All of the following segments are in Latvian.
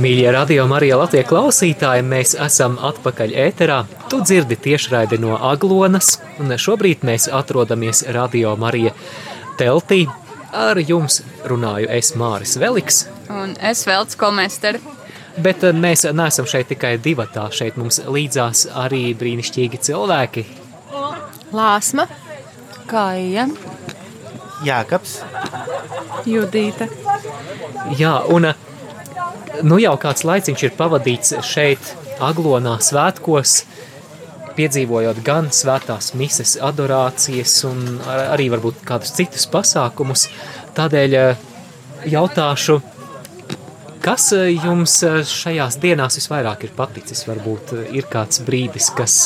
Mīļie radio Marija Latvijas klausītāji, mēs esam atpakaļ ēterā. Tu dzirdi tiešraidi no Aglonas, un šobrīd mēs atrodamies Radio Marija teltī. Ar jums runāju es Māris Veliks. Un es Velts Komester. Bet eh, mēs neesam šeit tikai divatā, šeit mums līdzās arī brīnišķīgi cilvēki. Lāsma, Kāja, Jākaps. Judīta. Jā, un eh, nu jau kāds laiciņš ir pavadīts šeit, Aglonā svētkos, piedzīvojot gan svētās mises adorācijas un ar- arī varbūt kādus citus pasākumus. Tādēļ eh, jautāšu, kas eh, jums eh, šajās dienās visvairāk ir paticis? Varbūt ir kāds brīdis, kas,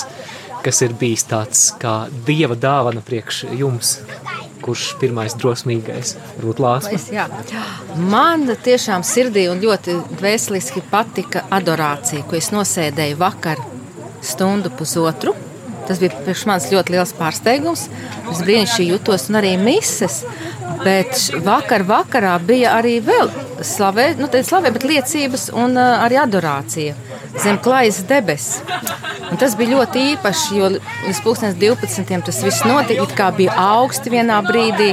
kas ir bijis tāds kā dieva dāvana priekš jums, kurš pirmais drosmīgais, varbūt jā. Man tiešām sirdī un ļoti dvēseliski patika adorācija, ko es nosēdēju vakar stundu pusotru. Tas bija priekš manis ļoti liels pārsteigums. Es brīnišķīgi jutos, un arī mises. Bet vakar vakarā bija arī vēl slavē, nu, slavē, bet liecības un uh, arī adorācija zem klājas debesis. Un tas bija ļoti īpaši, jo līdz 2012. tas viss notika, it kā bija augsti vienā brīdī.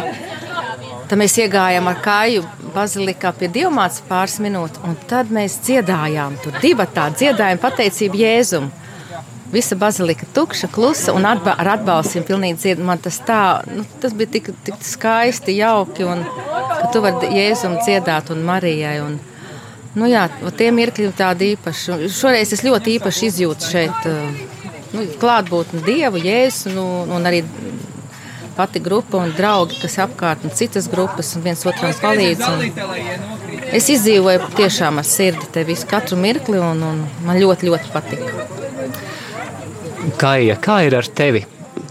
Tad mēs iegājām ar kāju bazilikā pie diamāta pāris minūtes, un tad mēs dziedājām tur divi tādi dziedājumi, pateicību Jēzum. Visa bazilika tukša, klusa un atba ar atbalstiem pilnīgi dzied. Man tas tā, nu, tas bija tik, tik skaisti, jauki, un ka tu vari Jēzum dziedāt un Marijai. Un, nu jā, tie mirkļi ir tādi īpaši. Šoreiz es ļoti īpaši izjūtu šeit uh, nu, klātbūtni Dievu, Jēzu nu, un arī pati grupa un draugi, kas apkārt, un citas grupas, un viens otram palīdz. Un es izdzīvoju tiešām ar sirdi te visu katru mirkli, un, un man ļoti, ļoti patika. Kaija, kā ir ar tevi?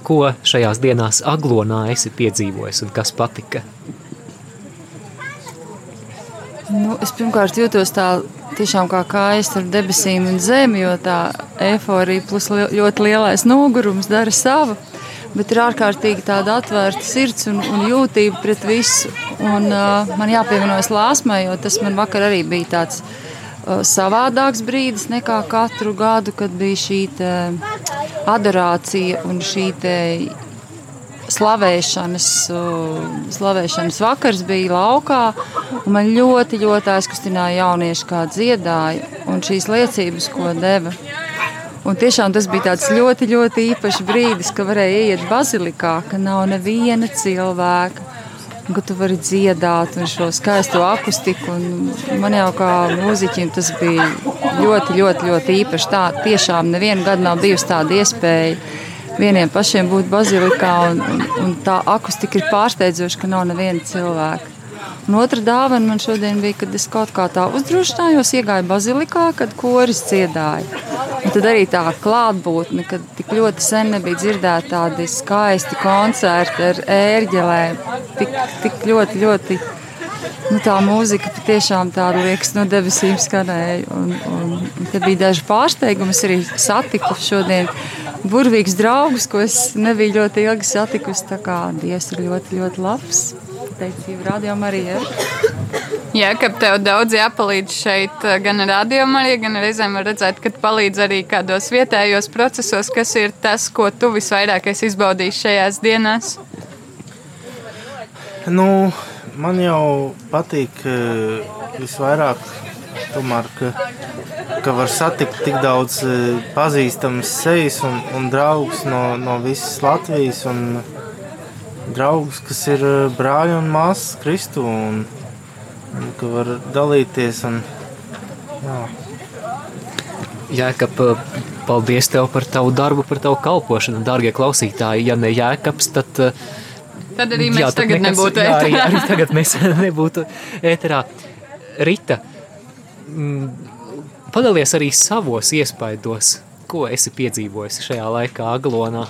Ko šajās dienās Aglonā esi piedzīvojis un kas patika? Nu, es pirmkārt jūtos tā tiešām kā kājas starp debesīm un zemi, jo tā eifórija plus li ļoti lielais nogurums dara savu. Bet ir ārkārtīgi tāda atvērta sirds un, un jūtība pret visu. Un, uh, man jāpievienojas lāsmai, jo tas man vakar arī bija tāds uh, savādāks brīdis nekā katru gadu, kad bija šī adorācija un šī slavēšanas, uh, slavēšanas vakars bija laukā. Man ļoti, ļoti aizkustināja jaunieši, kā dziedāja un šīs liecības, ko deva. Un tiešām tas bija tāds ļoti, ļoti īpašs brīdis, ka varēja iet bazilikā, ka nav neviena cilvēka. Ka tu vari dziedāt šo skaisto akustiku. Man jau kā mūziķim tas bija ļoti, ļoti, ļoti īpaši. Tā tiešām nevienu gadu nav bijusi tāda iespēja vieniem pašiem būt bazilikā. Un, un, un tā akustika ir pārsteidzoša, ka nav neviena cilvēka. Un otra dāvana man šodien bija, kad es kaut kā tā uzdrošinājos, iegāju bazilikā, kad koris dziedāja. Un tad arī tā klātbūtne, kad tik ļoti sen nebija dzirdēta tādi skaisti koncerti ar ērģelēm. Tik, tik ļoti, ļoti nu, tā mūzika patiešām tāda liekas no debesīm skanēja. Un, un, un tad bija daži pārsteigumi. Es arī satiku šodien burvīgus draugus, ko es nebiju ļoti ilgi satikusi. Tā kā Dievs ir ļoti, ļoti labs. Teicību rādījām arī. Ja? Jā, ka tev daudz jāpalīdz šeit, gan rādījumā, gan reizēm var redzēt, ka palīdz arī kādos vietējos procesos, kas ir tas, ko tu visvairāk esi izbaudījis šajās dienās. Nu, man jau patīk eh, visvairāk, tomēr, ka, ka var satikt tik daudz eh, pazīstamas sejas un, un draugus no, no visas Latvijas. Un draugus, kas ir eh, brāļi un māsas Kristu. Un, un ka var dalīties. Un, jā. Jēkab, paldies tev par tavu darbu, par tavu kalpošanu. Dārgie klausītāji, ja ne Jēkabs, tad, Tad arī mēs jā, tagad nekas- nebūtu jā, arī, ēterā. arī tagad mēs nebūtu ēterā. Rita, mm, padalies arī savos iespaidos, ko esi piedzīvojis šajā laikā Aglonā.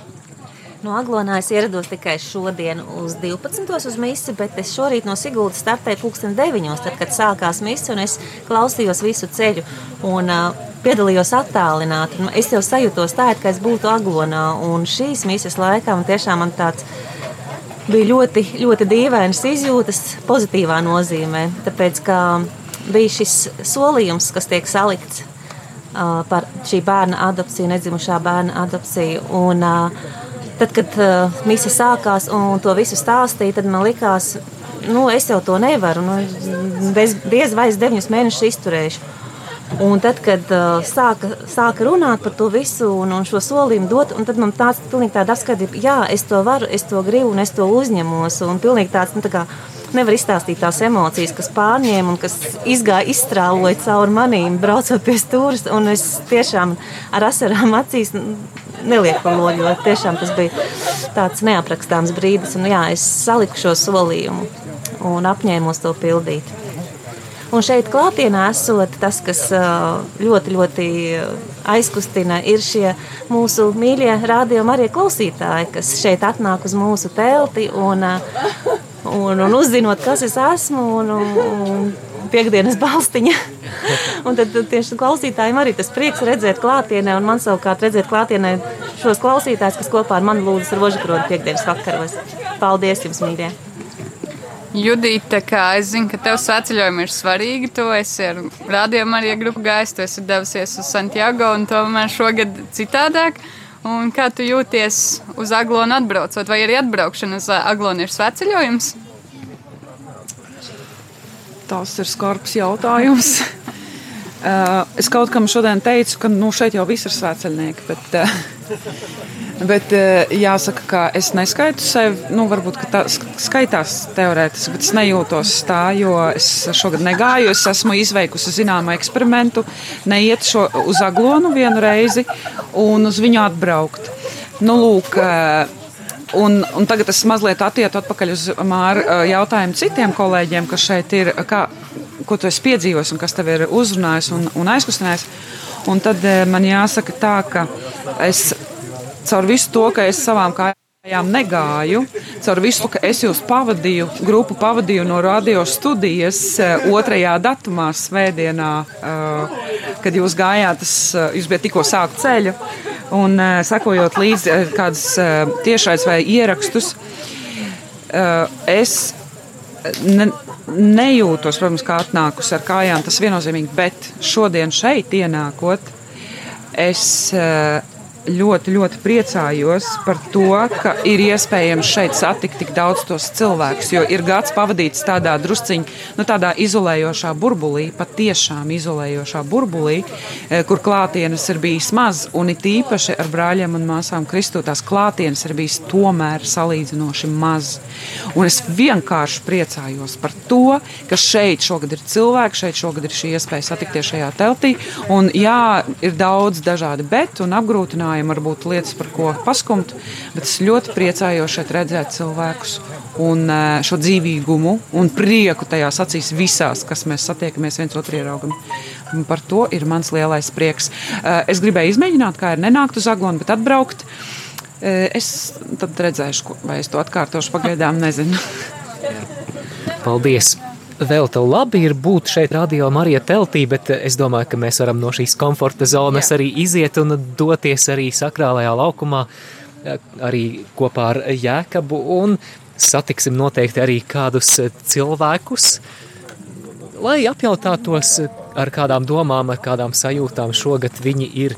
No Aglonā es ierados tikai šodien uz 12. uz misi, bet es šorīt no Siguldas startēju pulksten 9. tad, kad sākās misa, un es klausījos visu ceļu un uh, piedalījos attālināti. Es jau sajūtos tā, it kā es būtu Aglonā, un šīs misijas laikā man tiešām man tāds bija ļoti, ļoti dīvainas izjūtas pozitīvā nozīmē. Tāpēc, ka bija šis solījums, kas tiek salikts uh, par šī bērna adopciju, nedzimušā bērna adopciju. Un, uh, tad, kad uh, mise sākās un to visu stāstīja, tad man likās, nu, es jau to nevaru. Nu, bez, diez vai es deviņus mēnešus izturēšu. Un tad, kad uh, sāka, sāka runāt par to visu un, un šo solījumu dot, tad man tāds pilnīgi tāda apskatība, jā, es to varu, es to gribu un es to uzņemos. Un pilnīgi tāds, nu, tā kā nevar izstāstīt tās emocijas, kas pārņēma un kas izgāja, izstrāloja cauri manīm, braucot pie stūres. Es tiešām ar asarām acīs nelieku pa loģi, jo tiešām tas bija tāds neaprakstāms brīdis. Un jā, es saliku šo solījumu un apņēmos to pildīt. Un šeit klātienē esot tas, kas ļoti, ļoti aizkustina, ir šie mūsu mīļie rādījumi arī klausītāji, kas šeit atnāk uz mūsu telti un, un, un uzzinot, kas es esmu. Un, un, Piektdienas balstiņa. un tad tieši klausītājiem arī tas prieks redzēt klātienē, un man savukārt redzēt klātienē šos klausītājus, kas kopā ar mani lūdzu rožakrodu piekdienas vakaros. Paldies jums, mīļie! Judita, kā es zinu, ka tev svētceļojumi ir svarīgi, tu esi ar rādījumu arī grupu gājis, tu esi devusies uz Santiago un tomēr šogad citādāk. Un kā tu jūties uz Aglonu atbraucot, vai arī atbraukšana uz Aglonu ir svētceļojums? Tas ir skarbs jautājums. Es kaut kam šodien teicu, ka nu, šeit jau viss ir svētceļnieki, bet Bet eh, jāsaka, ka es neskaitu sevi, nu, varbūt tā skaitās teorētiski, bet es nejūtos tā, jo es šogad negāju. Es esmu izveikusi zināmu eksperimentu, neiet šo, uz aglonu vienu reizi un uz viņu atbraukt. Nu, lūk, eh, Un, un tagad es mazliet attieku atpakaļ uz Māra eh, jautājumu citiem kolēģiem, kas šeit ir, kā, ko tu esi piedzīvojis un kas tev ir uzrunājis un, un aizkustinājis. Un tad man jāsaka tā, ka es caur visu to, ka es savām kājām negāju, caur visu, ka es jūs pavadīju, grupu pavadīju no radio studijas eh, otrajā datumā, svētdienā, eh, kad jūs gājāt, tas, eh, jūs bijat tikko sākt ceļu, un sekojot līdzi kādas tiešais vai ierakstus, es ne, nejūtos, protams, kā atnākus ar kājām, tas viennozīmīgi, bet šodien šeit ienākot, es ļoti, ļoti priecājos par to, ka ir iespējams šeit satikt tik daudz tos cilvēkus. Jo ir gads pavadīts tādā drusciņā, nu, tādā izolējošā burbulī, patiešām izolējošā burbulī, e, kur klātienes ir bijis maz. Un it īpaši ar brāļiem un māsām Kristu tās klātienes ir bijis tomēr salīdzinoši maz. Un es vienkārši priecājos par to, ka šeit šogad ir cilvēki, šeit šogad ir šī iespēja satikties šajā teltī. Un jā, ir daudz dažādi bet un apgrūtinājumi runājam, varbūt lietas, par ko paskumt, bet es ļoti priecājos šeit redzēt cilvēkus un eh, šo dzīvīgumu un prieku tajās acīs visās, kas mēs satiekamies viens otru ieraugam. Un par to ir mans lielais prieks. Eh, es gribēju izmēģināt, kā ir nenākt uz Aglonu, bet atbraukt. Eh, es tad redzēšu, vai es to atkārtošu pagaidām, nezinu. Paldies! Vēl tev labi ir būt šeit radio Marija teltī, bet es domāju, ka mēs varam no šīs komforta zonas Jā. arī iziet un doties arī sakrālajā laukumā, arī kopā ar Jēkabu un satiksim noteikti arī kādus cilvēkus, lai apjautātos ar kādām domām, ar kādām sajūtām šogad viņi ir,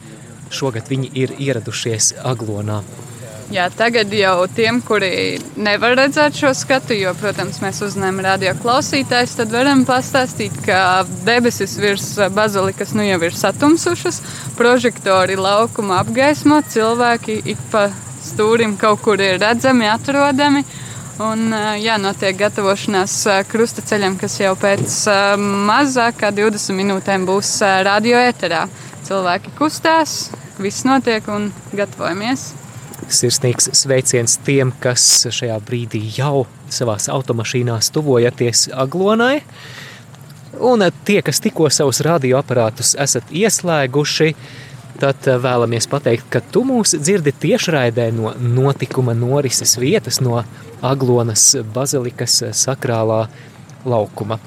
šogad viņi ir ieradušies Aglonā. Jā, tagad jau tiem, kuri nevar redzēt šo skatu, jo, protams, mēs uzņēmām radio klausītājus, tad varam pastāstīt, ka debesis virs bazilikas nu jau ir satumsušas, prožektori laukuma apgaismo, cilvēki ik pa stūrim kaut kur ir redzami, atrodami. Un, jā, notiek gatavošanās krusta ceļam, kas jau pēc mazāk kā 20 minūtēm būs radio eterā. Cilvēki kustās, viss notiek un gatavojamies. Sirsnīgs sveiciens tiem, kas šajā brīdī jau savās automašīnās tuvojaties Aglonai. Un tie, kas tikko savus radioaparātus esat ieslēguši, tad vēlamies pateikt, ka tu mūs dzirdi tiešraidē no notikuma norises vietas, no Aglonas bazilikas sakrālā laukuma.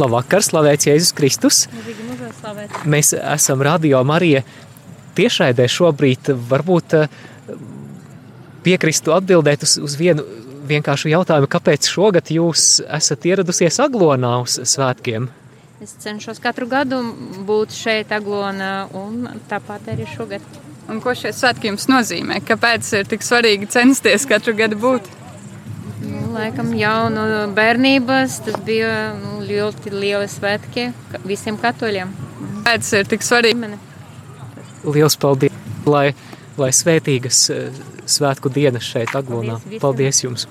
Labvakar, slavēts Jēzus Kristus! Mēs esam Radio Marija tiešraidē šobrīd varbūt eh, piekristu atbildēt uz, uz vienu, vienkāršu jautājumu, kāpēc šogad jūs esat ieradusies Aglonā uz svētkiem? Es cenšos katru gadu būt šeit, Aglonā, un tāpat arī šogad. Un ko šie svētki jums nozīmē? Kāpēc ir tik svarīgi censties katru gadu būt? Nu, laikam jau no bērnības tas bija nu, ļoti lieli svētki visiem katoļiem. Kāpēc ir tik svarīgi? Liels paldies! Lai, lai svētīgas eh, svētku dienas šeit, Aglonā. Paldies. Paldies jums!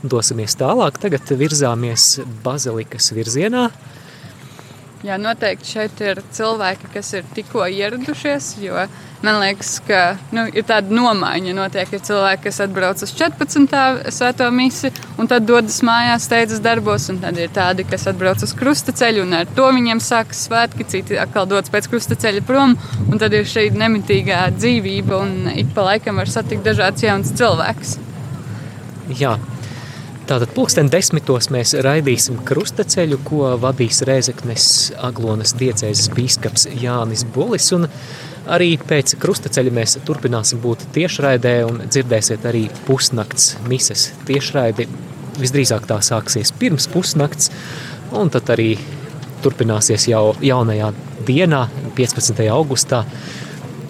Dosimies tālāk, tagad virzāmies bazilikas virzienā. Jā, noteikti šeit ir cilvēki, kas ir tikko ieradušies, jo man liekas, ka nu, ir tāda nomaiņa. Notiek, ir cilvēki, kas atbrauc uz 14. svēto misiju, un tad dodas mājās, steidzas darbos, tad ir tādi, kas atbrauc uz krustaceļu, un ar to viņiem sākas svētki, citi atkal dodas pēc krustaceļa prom, tad ir šī nemitīgā dzīvība, un ik pa laikam var satikt dažādas jaunas cilvēkus. Jā, tātad pulksten desmitos mēs raidīsim krustaceļu, ko vadīs Rēzeknes Aglonas diecēzes bīskaps Jānis Bulis, un arī pēc krustaceļa mēs turpināsim būt tiešraidē un dzirdēsiet arī pusnakts mises tiešraidi. Visdrīzāk tā sāksies pirms pusnakts, un tad arī turpināsies jau jaunajā dienā, 15. augustā,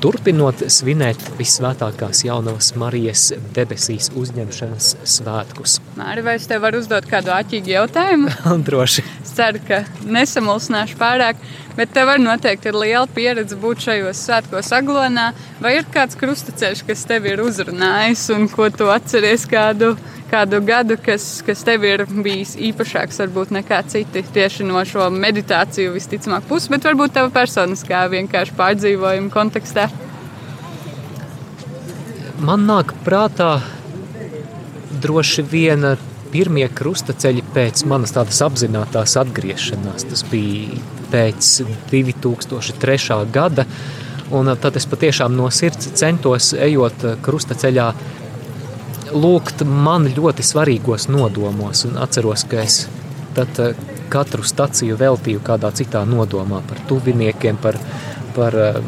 turpinot svinēt visvētākās jaunavas Marijas debesīs uzņemšanas svētkus. Māri, vai es tev varu uzdot kādu āķīgu jautājumu? Droši. Es ceru, ka nesamulsināšu pārāk, bet tev var noteikti ir liela pieredze būt šajos svētkos aglonā. Vai ir kāds krustaceļš, kas tev ir uzrunājis un ko tu atceries kādu, kādu gadu, kas, kas tev ir bijis īpašāks varbūt nekā citi tieši no šo meditāciju visticamāk puses, bet varbūt tava personiskā vienkārši pārdzīvojuma kontekstā? Man nāk prātā droši vien pirmie krustaceļi pēc manas tādas apzinātās atgriešanās. Tas bija pēc 2003. gada, un tad es patiešām no sirds centos, ejot krustaceļā, lūgt man ļoti svarīgos nodomos, un atceros, ka es tad eh, katru staciju veltīju kādā citā nodomā par tuviniekiem, par, par eh,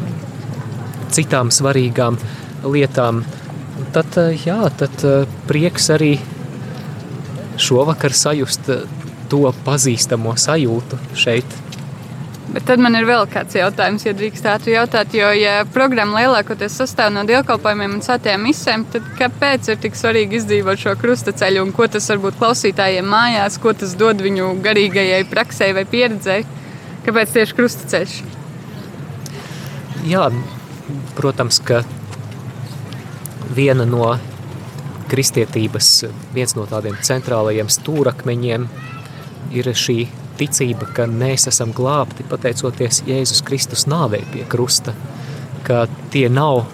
citām svarīgām lietām. Tad, eh, jā, tad prieks arī šovakar sajust to pazīstamo sajūtu šeit. Bet tad man ir vēl kāds jautājums, ja drīkstētu jautāt, jo, ja programma lielākoties sastāv no dievkalpojumiem un svētajām misēm, tad kāpēc ir tik svarīgi izdzīvot šo krustaceļu un ko tas varbūt klausītājiem mājās, ko tas dod viņu garīgajai praksē vai pieredzei? Kāpēc tieši krustaceļš? Jā, protams, ka viena no kristietības, viens no tādiem centrālajiem stūrakmeņiem ir šī ticība, ka mēs esam glābti pateicoties Jēzus Kristus nāvei pie krusta, ka tie nav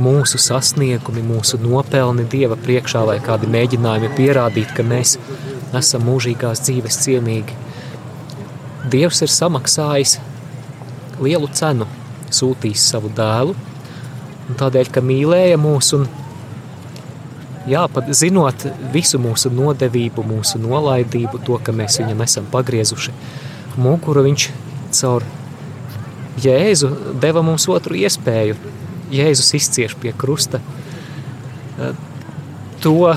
mūsu sasniegumi, mūsu nopelni Dieva priekšā vai kādi mēģinājumi pierādīt, ka mēs esam mūžīgās dzīves cienīgi. Dievs ir samaksājis lielu cenu, sūtījis savu dēlu, un tādēļ, ka mīlēja mūs un jā, pat zinot visu mūsu nodevību, mūsu nolaidību, to, ka mēs viņam esam pagriezuši muguru, viņš caur Jēzu deva mums otru iespēju. Jēzus izcieš pie krusta to,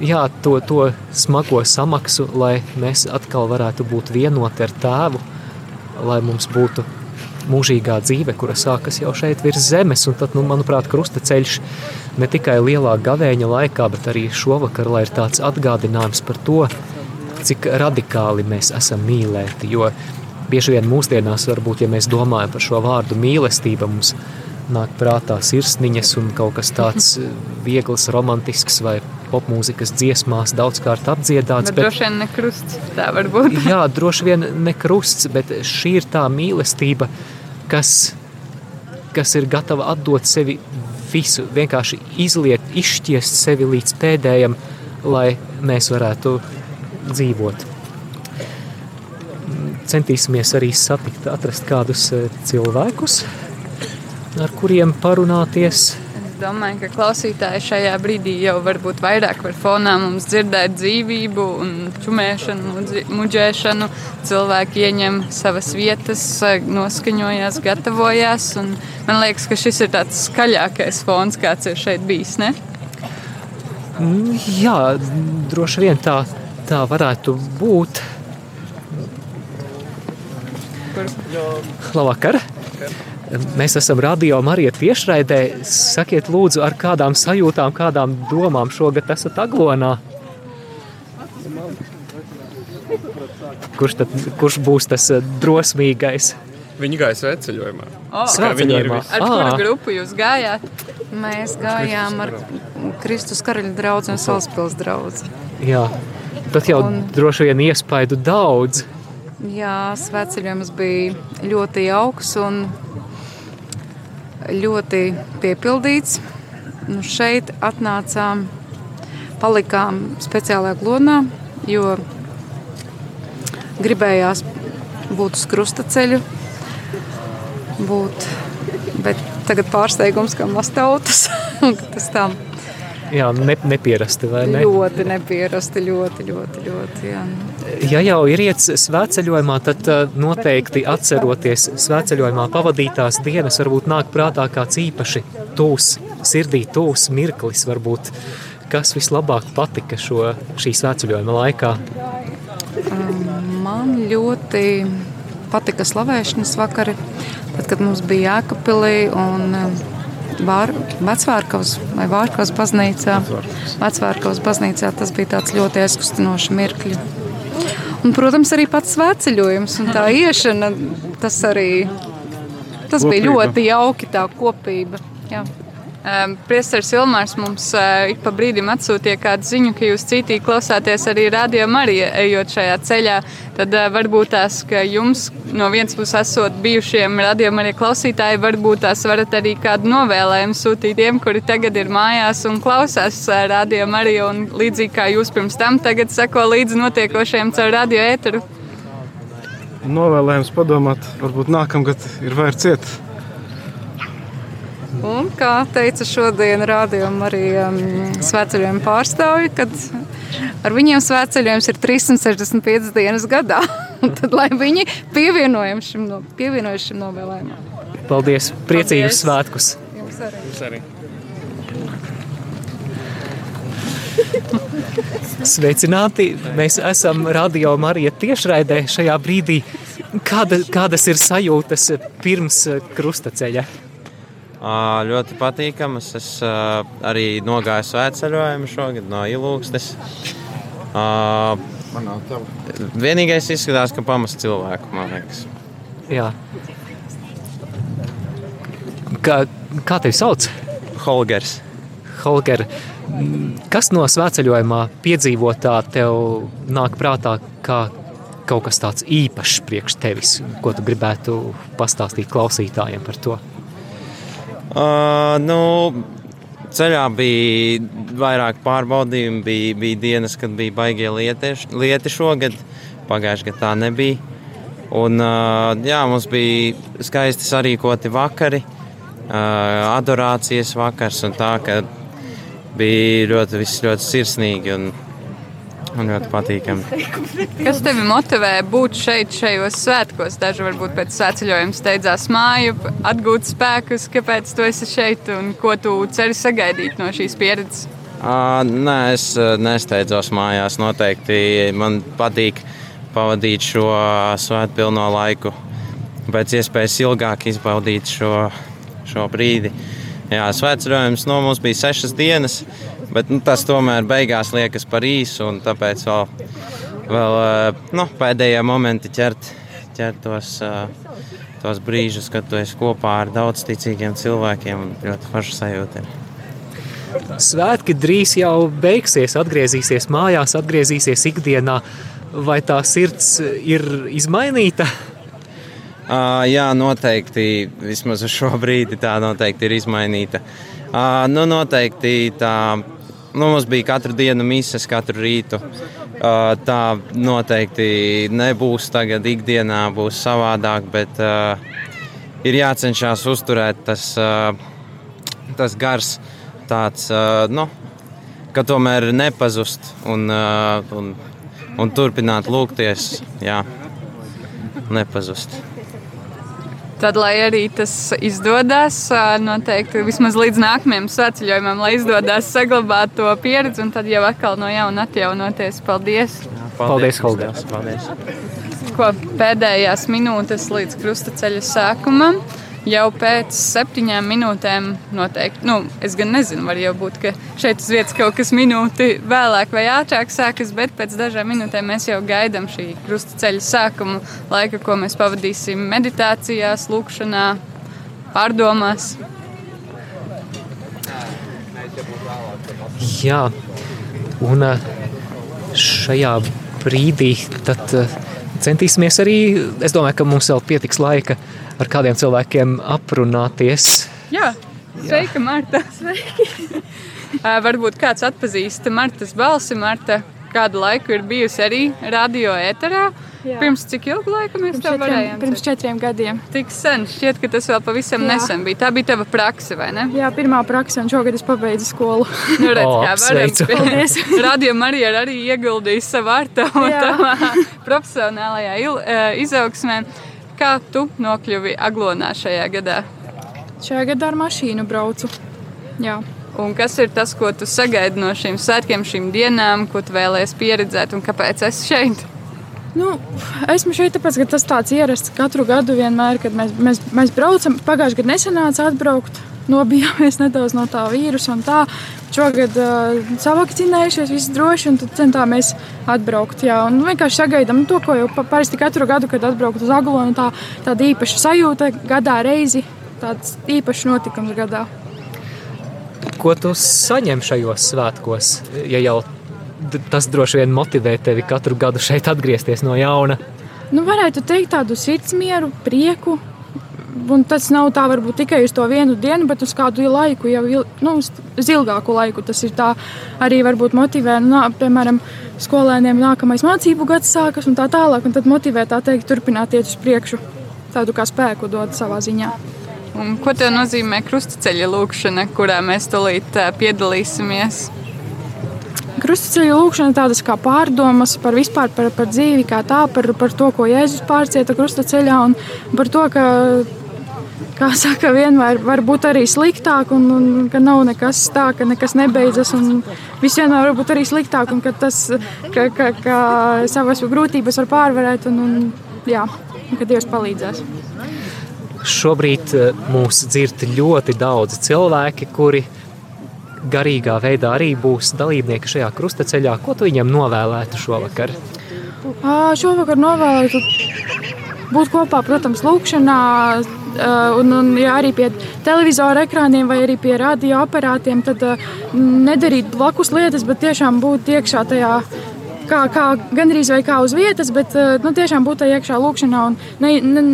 jā, to, to smago samaksu, lai mēs atkal varētu būt vienoti ar tēvu, lai mums būtu mūžīgā dzīve, kura sākas jau šeit virs zemes. Un tad, nu, manuprāt, krustaceļš ne tikai lielā gavēņa laikā, bet arī šovakar, lai ir tāds atgādinājums par to, cik radikāli mēs esam mīlēti. Jo bieži vien mūsdienās, varbūt, ja mēs domājam par šo vārdu mīlestība, mums nāk prātā sirsniņas un kaut kas tāds viegls, romantisks vai popmūzikas dziesmās daudzkārt apdziedāts. Bet, bet droši vien ne krusts, tā var būt. jā, droši vien ne krusts, bet šī ir tā mīlestība, kas, kas ir gatava atdot sevi visu, vienkārši izliet, izšķiest sevi līdz pēdējam, lai mēs varētu dzīvot. Centīsimies arī satikt, atrast kādus eh, cilvēkus, ar kuriem parunāties. Domāju, ka klausītāji šajā brīdī jau varbūt vairāk var fonā mums dzirdēt dzīvību un čumēšanu, muģēšanu. Cilvēki ieņem savas vietas, noskaņojās, gatavojās. Man liekas, ka šis ir tāds skaļākais fons, kāds ir šeit bijis. Ne? Jā, droši vien tā, tā varētu būt. Labvakar! Mēs esam radio Marija tiešraidē. Sakiet, lūdzu, ar kādām sajūtām, kādām domām šogad esat aglonā? Kurš, tad, kurš būs tas eh, drosmīgais? Viņi gāja svētceļojumā. Oh, Svētceļojumā. ar kuru grupu jūs gājāt? Mēs gājām ar Kristus karaļa draugu un Salaspils draugu. Jā, tad jau Un- droši vien iespaidu daudz. Jā, svētceļojums bija ļoti jauks un ļoti piepildīts. Nu, šeit atnācām, palikām speciālajā glonā, jo gribējās būt uz krustaceļu, būt, bet tagad pārsteigums, ka mastautas, tas tā Jā, ne, nepierasti, vai ne? ļoti nepierasti, ļoti, ļoti, ļoti, jā. Ja jau ir iets svētceļojumā, tad uh, noteikti atceroties svētceļojumā pavadītās dienas, varbūt nāk prātā kāds īpaši tūs, sirdī tūs mirklis, varbūt, kas vislabāk patika šo, šī svētceļojuma laikā. Man ļoti patika slavēšanas vakari, tad, kad mums bija Jēkabpilī un um, Vār, Vecvārkavas vai Vārkavas baznīcā. Vecvārkavas baznīcā tas bija tāds ļoti aizkustinošs mirkļi. Un, protams, arī pats svētceļojums un tā iešana, tas arī tas bija Kopība. ļoti jauki tā kopība. Jā. Priesteris Ilmārs mums uh, ik pa brīdim atsūtīja kādu ziņu, ka jūs citīgi klausāties arī radio Marija ejot šajā ceļā. Tad uh, varbūt tās, ka jums no vienas puses esot bijušiem radio Marija klausītāji, varbūt tās varat arī kādu novēlējumu sūtīt tiem, kuri tagad ir mājās un klausās uh, radio Marija un līdzīgi kā jūs pirms tam tagad seko līdzi notiekošajiem caur radio ēteru. Novēlējums padomāt, varbūt nākamgad ir vērts iet. Un, kā teica šodien rādījuma arī um, svētceļojuma pārstāvji, kad ar viņiem svētceļojums ir 365 dienas gadā. Tad, lai viņi pievienojas šim, no, pievienojas šim novēlējumam. Paldies! Priecīgus Paldies. svētkus! Jums arī. Jūs arī. Sveicināti! Mēs esam Radio Marija tiešraidē šajā brīdī. Kāda, kādas ir sajūtas pirms krustaceļa? Ļoti patīkamas. Es arī nogāju svētceļojumu šogad no Ilūgstes. Ā, Vienīgais izskatās, ka pamest cilvēku, man liekas. Jā. Kā, kā tevi sauc? Holgers. Holger, kas no svētceļojumā piedzīvotā tev nāk prātā kā kaut kas tāds īpašs priekš tevis, ko tu gribētu pastāstīt klausītājiem par to? Uh, nu, ceļā bija vairāk pārbaudījumu, bija, bija dienas, kad bija baigie lieti, lieti šogad, pagājušajā gadā tā nebija. Un, uh, jā, mums bija skaisti sarīkoti vakari, uh, adorācijas vakars un tā, ka bija ļoti, viss ļoti sirsnīgi un, un ļoti patīkami. Kas tevi motivē būt šeit, šajos svētkos? Daži varbūt pēc svētceļojuma steidzās māju, atgūt spēkus, kāpēc tu esi šeit un ko tu ceri sagaidīt no šīs pieredzes. Uh, nē, es nesteidzos mājās. Noteikti man patīk pavadīt šo svētpilno laiku, pēc iespējas ilgāk izbaudīt šo, šo brīdi. Jā, svētceļojums no mums bija sešas dienas, bet nu, tas tomēr beigās liekas par īsu. un Tāpēc vēl, vēl uh, nu, pēdējie momenti ķert, ķert tos, uh, tos brīžus, kad tu esi kopā ar daudz ticīgiem cilvēkiem un ļoti foršu sajūtiem. Svētki drīz jau beigsies, atgriezīsies mājās, atgriezīsies ikdienā. Vai tā sirds ir izmainīta? Uh, jā, noteikti. Vismaz uz šo brīdi tā noteikti ir izmainīta. Uh, nu, noteikti tā. Nu, mums bija katru dienu mises, katru rītu. Uh, tā noteikti nebūs tagad, ikdienā būs savādāk, bet uh, ir jācenšas uzturēt tas, uh, tas gars, tāds, uh, nu, ka tomēr nepazust un, uh, un, un turpināt lūgties. Jā, nepazust. Tad, lai arī tas izdodas, noteikti vismaz līdz nākamajam svētceļojumam, lai izdodas saglabāt to pieredzi un tad jau atkal no jauna atjaunoties. Paldies! Paldies, Holga! Ko pēdējās minūtes līdz krustaceļa sākumam jau pēc septiņām minūtēm noteikti. Nu, es gan nezinu, var jau būt, ka šeit uz vietas kaut kas minūti vēlāk vai ātrāk sākas, bet pēc dažām minūtēm mēs jau gaidām šī krustaceļa sākuma laika, ko mēs pavadīsim meditācijās, lūkšanā, pārdomās. Jā, un šajā brīdī tad centīsimies arī, es domāju, ka mums vēl pietiks laika ar kādiem cilvēkiem aprunāties. Jā, sveika, Marta! Sveiki! Varbūt kāds atpazīst Martas balsi. Marta kādu laiku ir bijusi arī radio ēterā. Jā. Pirms cik ilgu laiku mēs pirms tam varējām? Pirms četriem gadiem. Tik sen, šķiet, ka tas vēl pavisam Jā. nesen bija. Tā bija tava praksa, vai ne? Jā, pirmā praksa, un šogad es pabeidzu skolu. nu, redz, oh, kā varam. Radio Marija arī ieguldīja savu artavu tavā profesionālajā izaugsmē. Kā tu nokļuvi Aglonā šajā gadā? Šajā gadā ar mašīnu braucu. Jā. Un kas ir tas, ko tu sagaidi no šīm svētkiem, šīm dienām, ko tu vēlēsies pieredzēt un kāpēc esi šeit? Nu, esmu šeit, tāpēc, ka tas tāds ierasts katru gadu vienmēr, kad mēs, mēs, mēs braucam. Pagājušajā gadā nesanāca atbraukt, nobijāmies nedaudz no tā vīrusa un tā. Šogad uh, savakcinējušies, viss droši, un tad centāmies atbraukt. Jā, un vienkārši sagaidām to, ko jau parasti katru gadu, kad atbraukt uz Aglonu, tā, tāda īpaša sajūta gadā reizi, tāds īpašs notikums gadā. Ko tu saņem šajos svētkos, ja jau tas droši vien motivē tevi katru gadu šeit atgriezties no jauna? Nu, varētu teikt tādu sirdsmieru, prieku. Un tas nav tā varbūt tikai uz to vienu dienu, bet uz kādu laiku, jau nu, uz ilgāku laiku. Tas ir tā arī varbūt motivē, nu, piemēram, skolēniem nākamais mācību gads sākas un tā tālāk. Un tad motivē tā teikt, turpināt iet uz priekšu, tādu kā spēku dot savā ziņā. Un ko tev nozīmē krustaceļa lūkšana, kurā mēs tūlīt piedalīsimies? Krustaceļa lūkšana tādas kā pārdomas par vispār par, par dzīvi, kā tā, par, par to, ko Jēzus pārcieta krustaceļā un par to, ka, kā saka, vienmēr var būt arī sliktāk un, un ka nav nekas tā, ka nekas nebeidzas viss vienmēr var būt arī sliktāk un ka tas, ka, ka, ka savas grūtības var pārvarēt un, un jā, un ka Dievs palīdzēs. Šobrīd mūs dzird ļoti daudzi cilvēki, kuri garīgā veidā arī būs dalībnieki šajā krustaceļā. Ko tu viņam novēlētu šovakar? Šovakar novēlētu būt kopā, protams, lūkšanā, un, un ja arī pie televizora ekrāniem vai arī pie radioaparātiem, tad nedarīt blakus lietas, bet tiešām būt iekšā tajā. Kā, kā gandrīz vai kā uz vietas, bet nu, tiešām būt tajā iekšā lūkšanā un ne, ne,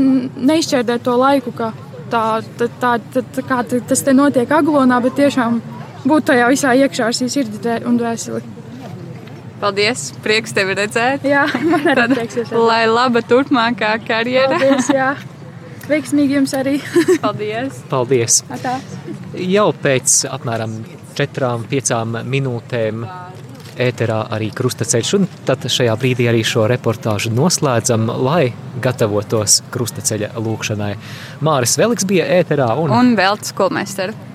neizšķērdēt to laiku, ka tā, tā, tā, tā, kā tas te notiek aglonā, bet tiešām būt tajā visā iekšā ar sirdi un dvēseli. Paldies! Prieks tevi redzēt! Jā, man arī prieks. Lai laba turpmākā karjera! Paldies, jā! Veiksmīgi jums arī! Paldies! Paldies! Atā. Jau pēc apmēram 4-5 minūtēm ēterā arī krustaceļš, un tad šajā brīdī arī šo reportāžu noslēdzam, lai gatavotos krustaceļa lūkšanai. Māris Veliks bija ēterā un... Un Veltes skolmeistara.